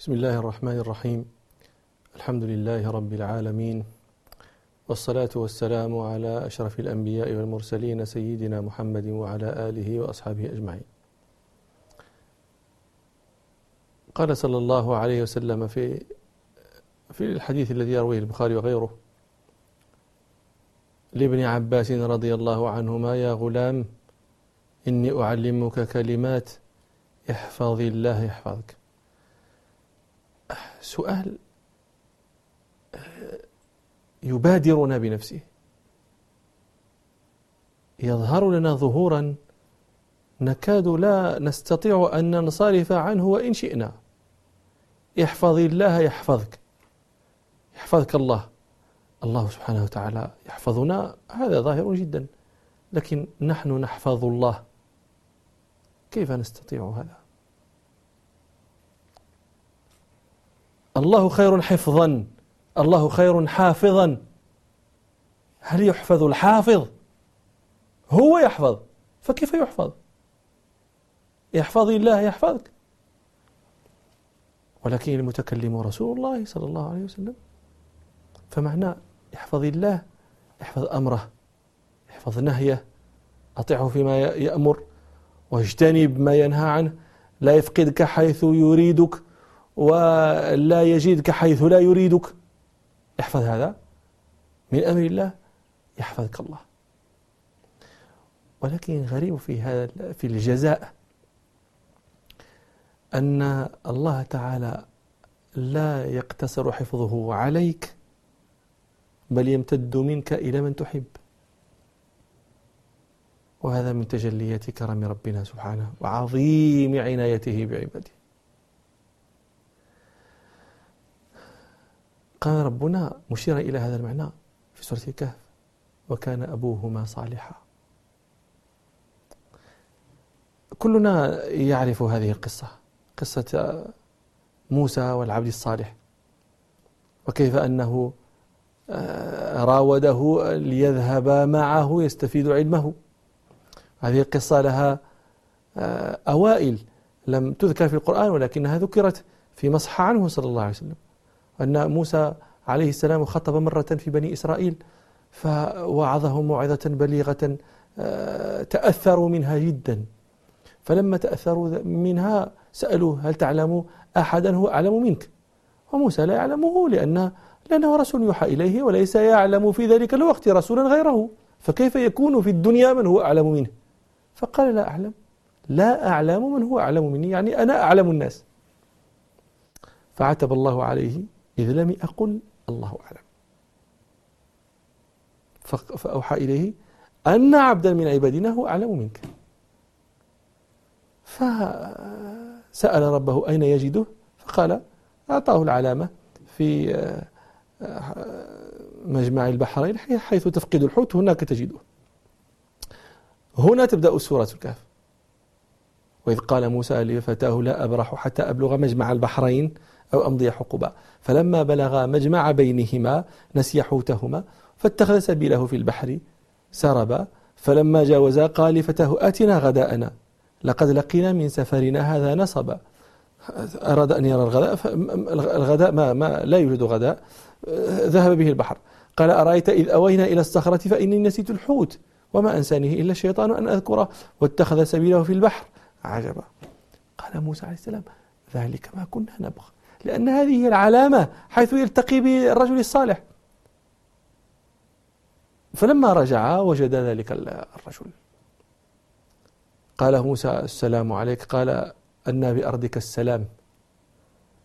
بسم الله الرحمن الرحيم. الحمد لله رب العالمين والصلاة والسلام على أشرف الأنبياء والمرسلين سيدنا محمد وعلى آله وأصحابه أجمعين. قال صلى الله عليه وسلم في في الحديث الذي يرويه البخاري وغيره لابن عباس رضي الله عنهما يا غلام إني أعلمك كلمات احفظ الله يحفظك. سؤال يبادرنا بنفسه. يظهر لنا ظهورا نكاد لا نستطيع أن ننصرف عنه وإن شئنا. احفظ الله يحفظك. يحفظك الله. الله سبحانه وتعالى يحفظنا. هذا ظاهر جدا. لكن نحن نحفظ الله. كيف نستطيع هذا؟ الله خير حفظا الله خير حافظا. هل يحفظ الحافظ؟ هو يحفظ. فكيف يحفظ؟ يحفظ الله يحفظك. ولكن المتكلم رسول الله صلى الله عليه وسلم فمعنى احفظ الله احفظ أمره احفظ نهيه أطيعه فيما يأمر واجتنب ما ينهى عنه. لا يفقدك حيث يريدك. ولا يجدك حيث لا يريدك. احفظ هذا. من أمر الله يحفظك الله. ولكن غريب في هذا في الجزاء أن الله تعالى لا يقتصر حفظه عليك بل يمتد منك إلى من تحب. وهذا من تجليات كرم ربنا سبحانه وعظيم عنايته بعباده. قال ربنا مشيرا إلى هذا المعنى في سورة الكهف وكان أبوهما صالحا. كلنا يعرف هذه القصة قصة موسى والعبد الصالح وكيف أنه آه، راوده ليذهب معه يستفيد علمه. هذه القصة لها آه، أوائل لم تذكر في القرآن ولكنها ذكرت في مصح عنه صلى الله عليه وسلم. أن موسى عليه السلام خطب مرة في بني إسرائيل فوعظهم موعظة بليغة آه، تأثروا منها جدا. فلما تأثروا منها سألوه هل تعلم أحدا هو أعلم منك؟ وموسى لا يعلمه لأن لأنه رسول يوحى إليه وليس يعلم في ذلك الوقت رسولا غيره. فكيف يكون في الدنيا من هو أعلم منه؟ فقال لا أعلم. لا أعلم من هو أعلم مني يعني أنا أعلم الناس. فعتب الله عليه إذ لم أقل الله أعلم. فأوحى إليه أن عبدا من عبادنا هو أعلم منك. فسأل ربه أين يجده؟ فقال أعطاه العلامة في مجمع البحرين حيث تفقد الحوت هناك تجده. هنا تبدأ سورة الكهف. وإذ قال موسى لفتاه لا أبرح حتى أبلغ مجمع البحرين. أو أمضي حقبا فلما بلغا مجمع بينهما نسي حوتهما فاتخذ سبيله في البحر سربا. فلما جاوزا قال لفتاه آتنا غداءنا. لقد لقينا من سفرنا هذا نصبا. أراد أن يرى الغداء الغداء ما, ما لا يوجد غداء. ذهب به البحر. قال أرأيت إذ أوينا إلى الصخرة فإني نسيت الحوت وما أنسانيه إلا الشيطان أن أذكره. واتخذ سبيله في البحر. عجبا. قال موسى عليه السلام ذلك ما كنا نبغى. لأن هذه هي العلامة حيث يلتقي بالرجل الصالح. فلما رجع وجد ذلك الرجل. قال موسى السلام عليك. قال أن بأرضك السلام.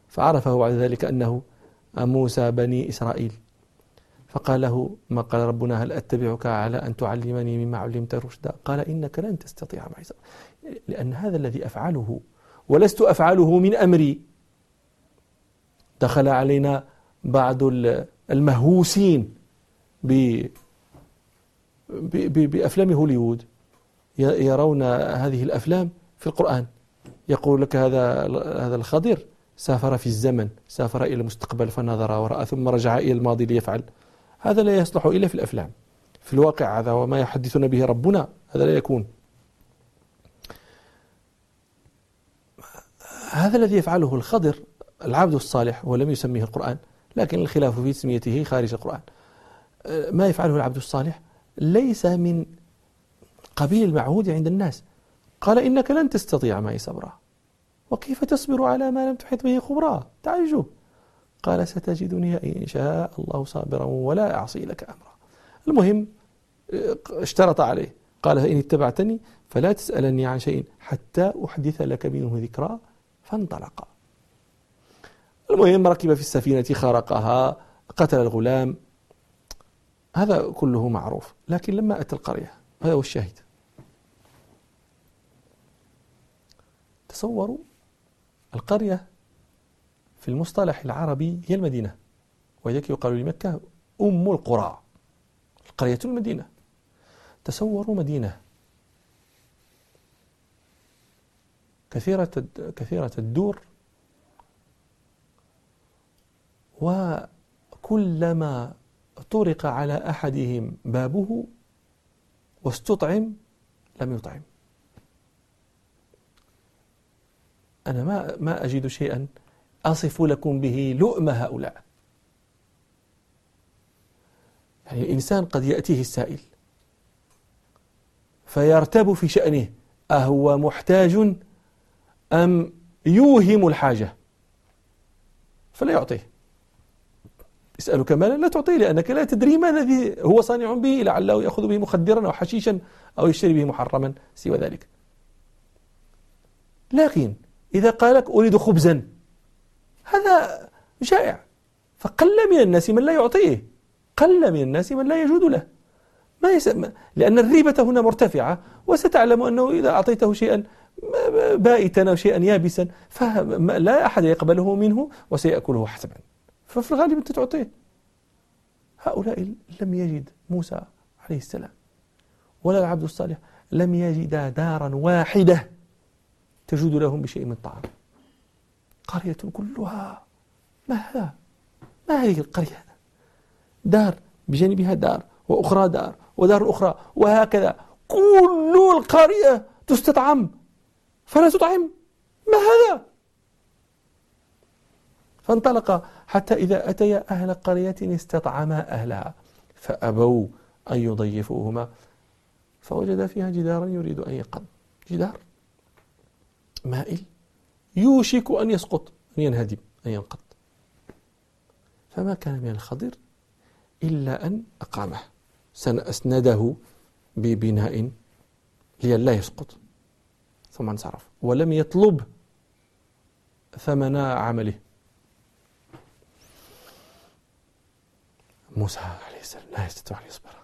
فعرفه بعد ذلك أنه موسى بني إسرائيل. فقال له ما قال ربنا؟ هل أتبعك على أن تعلمني مما علمت رشدا؟ قال إنك لن تستطيع معي. لأن هذا الذي أفعله ولست أفعله من أمري. دخل علينا بعض المهووسين بأفلام هوليوود. يرون هذه الأفلام في القرآن. يقول لك هذا هذا الخضر سافر في الزمن سافر إلى المستقبل فنظر ورأى ثم رجع إلى الماضي ليفعل. هذا لا يصلح إلا في الأفلام. في الواقع هذا وما يحدثنا به ربنا هذا لا يكون. هذا الذي يفعله الخضر العبد الصالح ولم يسميه القرآن لكن الخلاف في تسميته خارج القرآن. ما يفعله العبد الصالح ليس من قبيل المعهود عند الناس. قال إنك لن تستطيع معي صبرا. وكيف تصبر على ما لم تحط به خبرا؟ تعجب قال ستجدني إن شاء الله صابرا ولا أعصي لك أمرا. المهم اشترط عليه. قال فإن اتبعتني فلا تسألني عن شيء حتى أحدث لك منه ذكرى فانطلقا. المهم ركب في السفينة خرقها قتل الغلام. هذا كله معروف لكن لما أتى القرية. هذا هو الشاهد. تصوروا القرية في المصطلح العربي هي المدينة وذلك يقال لمكة أم القرى القرية المدينة. تصوروا مدينة. كثيرة كثيرة الدور وكلما طرق على أحدهم بابه واستطعم لم يطعم. أنا ما ما أجد شيئا أصف لكم به لؤم هؤلاء. يعني الإنسان قد يأتيه السائل فيرتب في شأنه أهو محتاج أم يوهم الحاجة؟ فلا يعطيه. يسألك مالا لا تعطيه لأنك لا تدري ما الذي هو صانع به لعله يأخذ به مخدرا أو حشيشا أو يشتري به محرما سوى ذلك. لكن إذا قال لك أريد خبزا هذا جائع. فقل من الناس من لا يعطيه. قل من الناس من لا يجود له. ما يسمى لأن الريبة هنا مرتفعة وستعلم أنه إذا أعطيته شيئا بائتا أو شيئا يابسا فلا أحد يقبله منه وسيأكله حسبا. ففي الغالب أنت تعطيه. هؤلاء لم يجد موسى عليه السلام ولا العبد الصالح لم يجدا دارا واحدة تجود لهم بشيء من الطعام قرية كلها ما هذا؟ ما هذه القرية؟ دار بجانبها دار وأخرى دار ودار أخرى وهكذا. كل القرية تستطعم فلا تطعم. ما هذا؟ فانطلق حتى إذا أتيا أهل قرية استطعما أهلها فأبوا أن يضيفوهما فوجد فيها جدارا يريد أن ينقض جدار مائل يوشك أن يسقط أن ينهدم أن ينقض. فما كان من الخضر إلا أن أقامه. أسنده ببناء لئلا يسقط. ثم انصرف. ولم يطلب ثمن عمله. موسى عليه السلام لا يستطيع أن يصبر.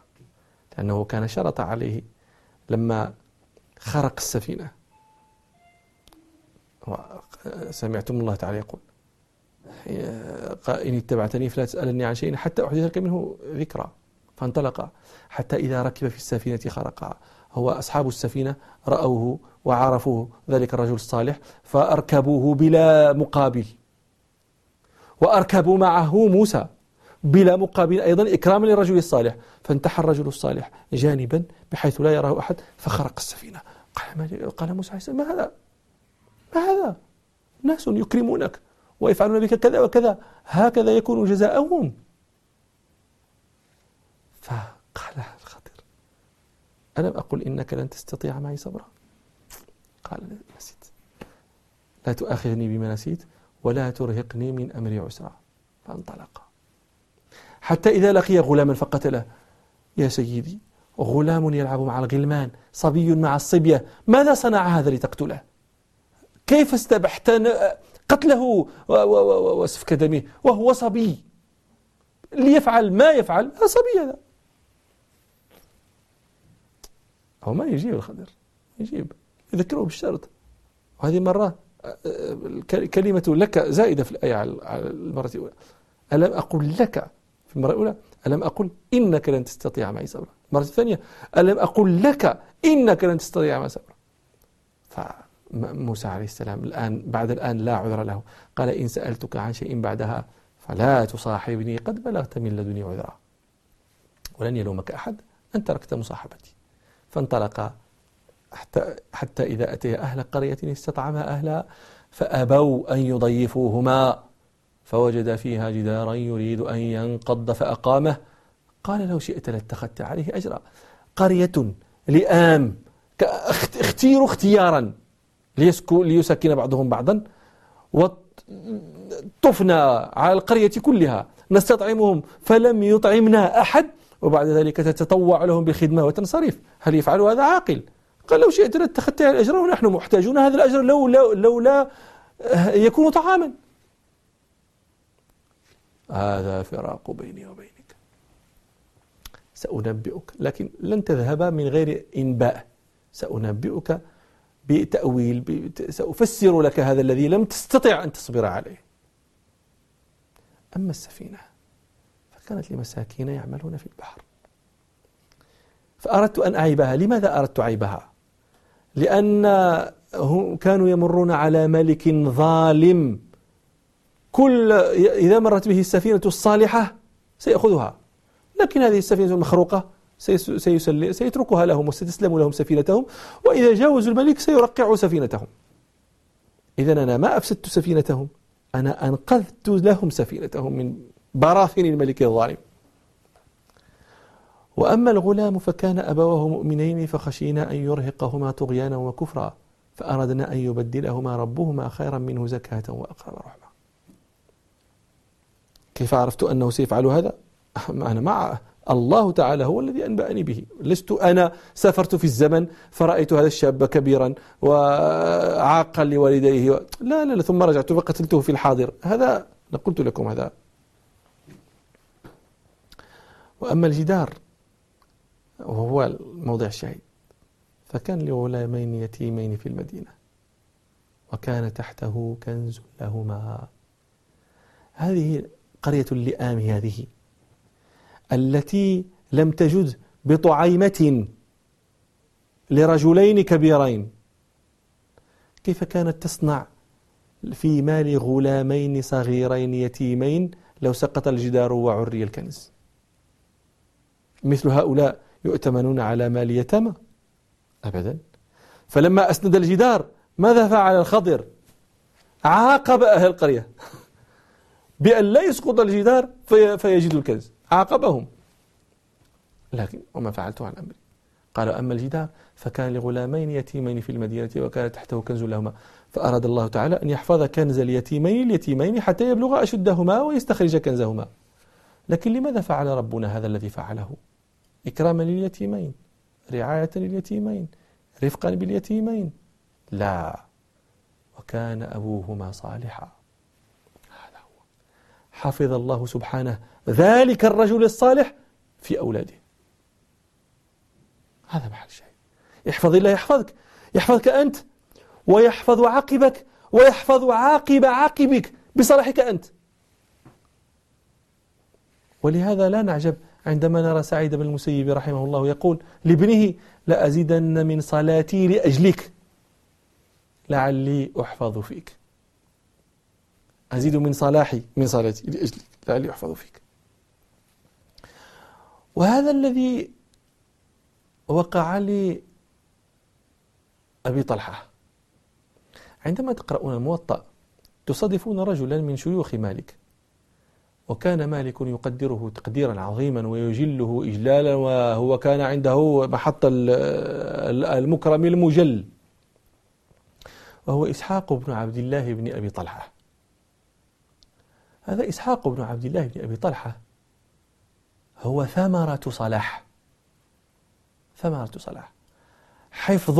لأنه كان شرط عليه لما خرق السفينة. سمعتم الله تعالى يقول إن اتبعتني فلا تسألني عن شيء حتى أحدث لك منه ذكرى. فانطلق حتى إذا ركب في السفينة خرقها هو أصحاب السفينة رأوه وعرفوه ذلك الرجل الصالح فأركبوه بلا مقابل. وأركبوا معه موسى. بلا مقابل أيضا إكراما للرجل الصالح. فانتحى الرجل الصالح جانبا بحيث لا يراه أحد فخرق السفينة. قال, قال موسى عليه السلام ما هذا؟ ما هذا؟ ناس يكرمونك ويفعلون بك كذا وكذا. هكذا يكون جزاؤهم. فقال الخضر ألم أقل إنك لن تستطيع معي صبرا؟ قال نسيت. لا تؤاخذني بما نسيت ولا ترهقني من أمري عسرا. فانطلق. حتى إذا لقي غلاما فقتله يا سيدي غلام يلعب مع الغلمان صبي مع الصبية. ماذا صنع هذا لتقتله؟ كيف استبحت قتله وسفك دمه؟ وهو صبي. ليفعل ما يفعل هذا صبي هذا. هو ما يجيب الخضر يجيب. يذكره بالشرط. وهذه مرة كلمة لك زائدة في الآية على المرة الأولى. ألم أقل لك في المرة الأولى ألم أقل إنك لن تستطيع معي صبرا؟ المرة الثانية ألم أقل لك إنك لن تستطيع معي صبرا؟ فموسى عليه السلام الآن بعد الآن لا عذر له. قال إن سألتك عن شيء بعدها فلا تصاحبني قد بلغت من لدني عذرا. ولن يلومك أحد أن تركت مصاحبتي. فانطلق حتى, حتى إذا أتي أهل قرية استطعما أهلها فأبوا أن يضيفوهما. فوجد فيها جدارا يريد أن ينقض فأقامه. قال لو شئت لاتخذت عليه أجرا. قرية لئام اختيروا اختيارا. ليسكن بعضهم بعضا. وطفنا على القرية كلها. نستطعمهم فلم يطعمنا أحد. وبعد ذلك تتطوع لهم بالخدمة وتنصرف. هل يفعل هذا عاقل؟ قال لو شئت لاتخذت الأجر ونحن محتاجون هذا الأجر لو, لو, لو يكون طعاما. هذا فراق بيني وبينك. سأنبئك لكن لن تذهب من غير إنباء. سأنبئك بتأويل سأفسر لك هذا الذي لم تستطع أن تصبر عليه. أما السفينة فكانت لمساكين يعملون في البحر. فأردت أن أعيبها. لماذا أردت عيبها؟ لأن كانوا يمرون على ملك ظالم. كل إذا مرت به السفينة الصالحة سيأخذها. لكن هذه السفينة المخروقة سيسل سيتركها لهم وستسلم لهم سفينتهم وإذا جاوزوا الملك سيرقع سفينتهم. إذا أنا ما أفسدت سفينتهم أنا أنقذت لهم سفينتهم من براثن الملك الظالم. وأما الغلام فكان أبواه مؤمنين فخشينا أن يرهقهما طغيانا وكفرا فأردنا أن يبدلهما ربهما خيرا منه زكاة وأقرب رحمة. كيف عرفت أنه سيفعل هذا؟ أنا مع الله تعالى هو الذي أنبأني به. لست أنا سافرت في الزمن فرأيت هذا الشاب كبيرا وعاقا لوالديه لا لا, لا ثم رجعت فقتلته في الحاضر. هذا قلت لكم هذا. وأما الجدار وهو الموضع الشهيد فكان لغلامين يتيمين في المدينة وكان تحته كنز لهما. هذه قرية اللئام هذه التي لم تجد بطعيمة لرجلين كبيرين. كيف كانت تصنع في مال غلامين صغيرين يتيمين لو سقط الجدار وعري الكنز؟ مثل هؤلاء يؤتمنون على مال يتامى؟ أبدا. فلما أسند الجدار ماذا فعل الخضر؟ عاقب أهل القرية. بأن لا يسقط الجدار في فيجد الكنز. عاقبهم. لكن وما فعلت عن أمري. قال أما الجدار فكان لغلامين يتيمين في المدينة وكان تحته كنز لهما. فأراد الله تعالى أن يحفظ كنز اليتيمين اليتيمين حتى يبلغ أشدهما ويستخرج كنزهما. لكن لماذا فعل ربنا هذا الذي فعله؟ إكراما لليتيمين. رعاية لليتيمين. رفقا باليتيمين. لا. وكان أبوهما صالحا. حفظ الله سبحانه ذلك الرجل الصالح في أولاده. هذا محل الشيء احفظ الله يحفظك. يحفظك أنت ويحفظ عاقبك ويحفظ عاقب عاقبك بصلاحك أنت. ولهذا لا نعجب عندما نرى سعيد بن المسيب رحمه الله يقول لابنه لأزيدن من صلاتي لأجلك. لعلي أحفظ فيك. أزيد من صلاحي من صلاتي. لأجلك لعلي أحفظ فيك. وهذا الذي وقع لي أبي طلحة. عندما تقرؤون الموطأ تصادفون رجلا من شيوخ مالك. وكان مالك يقدره تقديرا عظيما ويجله إجلالا وهو كان عنده محط المكرم المجل. وهو إسحاق بن عبد الله بن أبي طلحة. هذا إسحاق بن عبد الله بن أبي طلحة. هو ثمرة صلاح. ثمرة صلاح. حفظ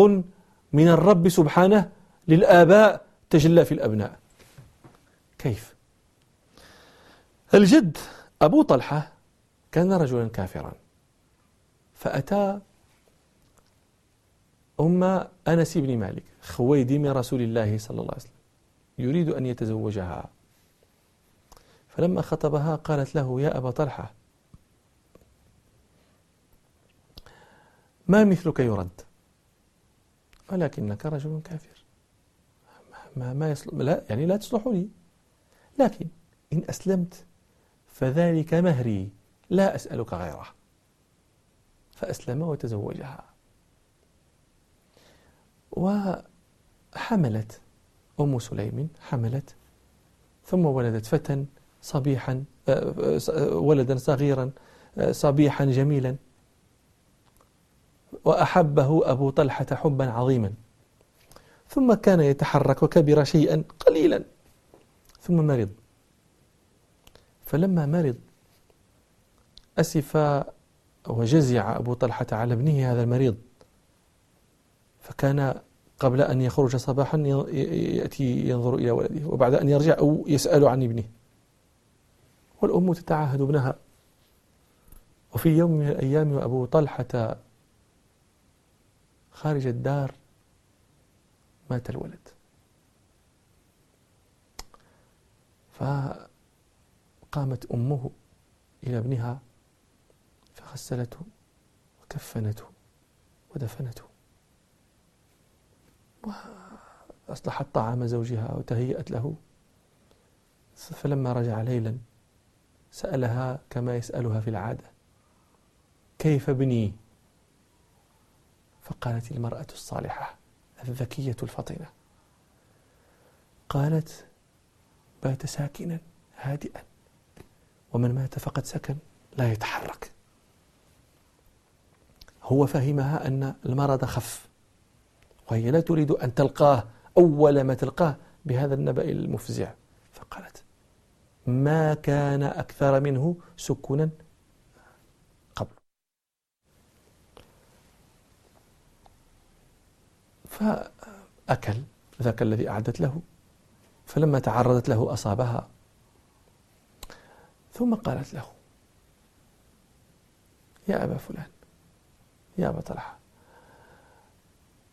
من الرب سبحانه للآباء تجلى في الأبناء. كيف؟ الجد أبو طلحة كان رجلا كافرا. فأتى أم أنس بن مالك خويدم رسول الله صلى الله عليه وسلم يريد أن يتزوجها. فلما خطبها قالت له يا أبا طلحة ما مثلك يرد؟ ولكنك رجل كافر. ما, ما يصلح لا يعني لا تصلح لي. لكن إن أسلمت فذلك مهري لا أسألك غيره. فأسلم وتزوجها. وحملت أم سليم حملت ثم ولدت فتى صبيحا آه، آه، ولدا صغيرا آه، صبيحا جميلا. وأحبه أبو طلحة حبا عظيما. ثم كان يتحرك وكبر شيئا قليلا. ثم مرض. فلما مرض أسف وجزع أبو طلحة على ابنه هذا المريض. فكان قبل أن يخرج صباحا يأتي ينظر إلى ولده وبعد أن يرجع أو يسأل عن ابنه. والأم تتعاهد ابنها. وفي يوم من الأيام وأبو طلحة خارج الدار مات الولد. فقامت أمه إلى ابنها فغسلته وكفنته ودفنته. وأصلحت طعام زوجها وتهيأت له. فلما رجع ليلا سألها كما يسألها في العادة. كيف ابني فقالت المرأة الصالحة الذكية الفطنة قالت بات ساكنا هادئا ومن مات فقد سكن لا يتحرك. هو فهمها أن المرض خف وهي لا تريد أن تلقاه أول ما تلقاه بهذا النبأ المفزع. فقالت ما كان أكثر منه سكنا قبل. فأكل ذاك الذي أعدت له فلما تعرضت له أصابها ثم قالت له يا أبا فلان يا أبا طلحة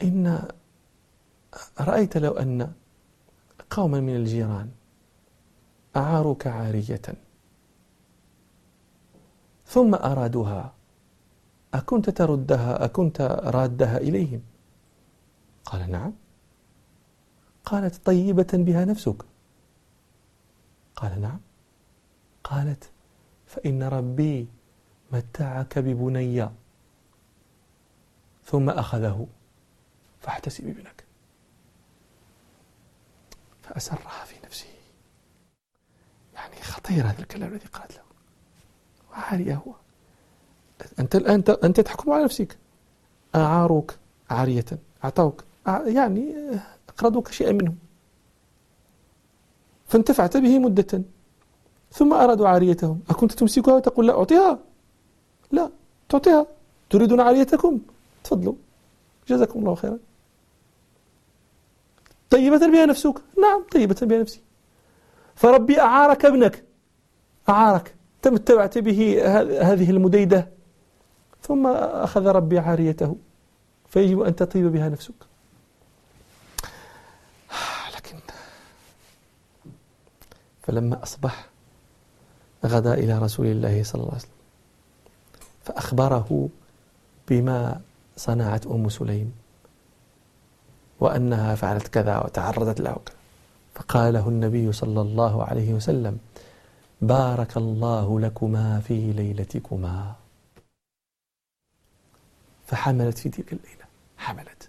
إن رأيت لو أن قوما من الجيران أعاروك عارية. ثم أرادوها. أكنت تردها؟ أكنت رادها إليهم؟ قال نعم. قالت طيبة بها نفسك. قال نعم. قالت فإن ربي متعك ببني. ثم أخذه. فاحتسب ابنك. فأسرها في يعني خطير هذا الكلام الذي قالت له. وعارية هو. أنت الآن أنت تحكم على نفسك. أعاروك عارية. أعطوك. يعني أقرضوك شيئا منه فانتفعت به مدة. ثم أرادوا عاريتهم. أكنت تمسكها وتقول لا أعطيها. لا تعطيها. تريدون عاريتكم؟ تفضلوا. جزاكم الله خيرا. طيبة بها نفسك. نعم طيبة بها نفسي فربي أعارك ابنك. أعارك. تمتعت به هذه المديدة. ثم أخذ ربي عاريته. فيجب أن تطيب بها نفسك. لكن فلما أصبح غدا إلى رسول الله صلى الله عليه وسلم فأخبره بما صنعت أم سليم وأنها فعلت كذا وتعرضت له. فقال له النبي صلى الله عليه وسلم بارك الله لكما في ليلتكما. فحملت في تلك الليلة حملت.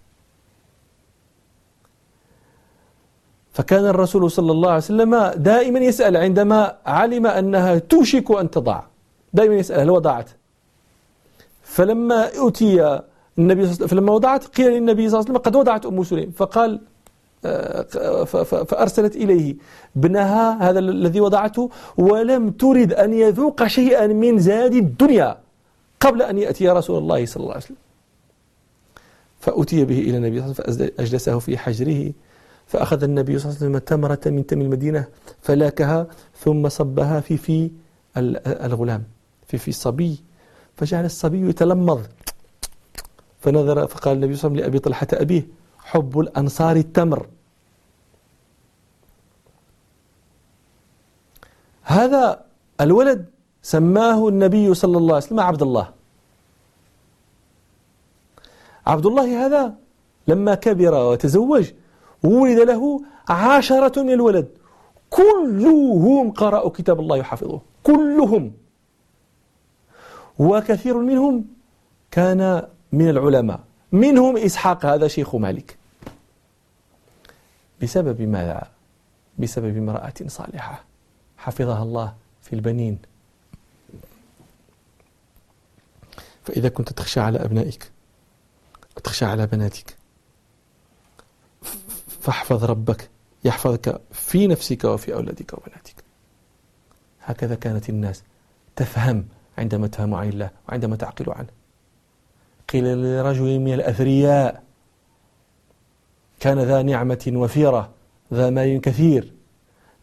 فكان الرسول صلى الله عليه وسلم دائما يسأل عندما علم أنها توشك أن تضع دائما يسأل هل وضعت؟ فلما أتي النبي صلى الله عليه وسلم فلما وضعت قيل للنبي صلى الله عليه وسلم قد وضعت أم سليم فقال فأرسلت إليه ابنها هذا الذي وضعته ولم ترد أن يذوق شيئا من زاد الدنيا قبل أن يأتي رسول الله صلى الله عليه وسلم. فأتي به إلى النبي صلى الله عليه وسلم فأجلسه في حجره فأخذ النبي صلى الله عليه وسلم تمرة من تم المدينة فلاكها ثم صبها في في الغلام في في الصبي. فجعل الصبي يتلمض فنظر فقال النبي صلى الله عليه وسلم لأبي طلحة أبيه حب الأنصار التمر. هذا الولد سماه النبي صلى الله عليه وسلم عبد الله. عبد الله هذا لما كبر وتزوج ولد له عشرة من الولد. كلهم قرأوا كتاب الله يحفظه. كلهم. وكثير منهم كان من العلماء. منهم إسحاق هذا شيخ مالك. بسبب ماذا؟ بسبب امرأة صالحة. حفظها الله في البنين. فإذا كنت تخشى على أبنائك وتخشى على بناتك فاحفظ ربك يحفظك في نفسك وفي أولادك وبناتك. هكذا كانت الناس تفهم عندما تفهم عن الله وعندما تعقل عنه. قيل لرجل من الأثرياء كان ذا نعمة وفيرة ذا مال كثير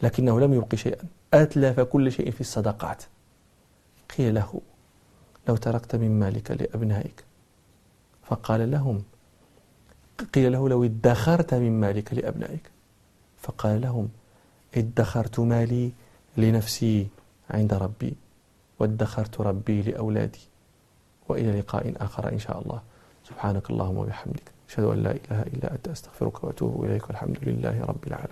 لكنه لم يبق شيئا. أتلف كل شيء في الصدقات. قيل له لو تركت من مالك لأبنائك. فقال لهم قيل له لو ادخرت من مالك لأبنائك. فقال لهم ادخرت مالي لنفسي عند ربي وادخرت ربي لأولادي وإلى لقاء آخر إن شاء الله. سبحانك اللهم وبحمدك. أشهد أن لا إله إلا أنت أستغفرك وأتوب إليك والحمد لله رب العالمين.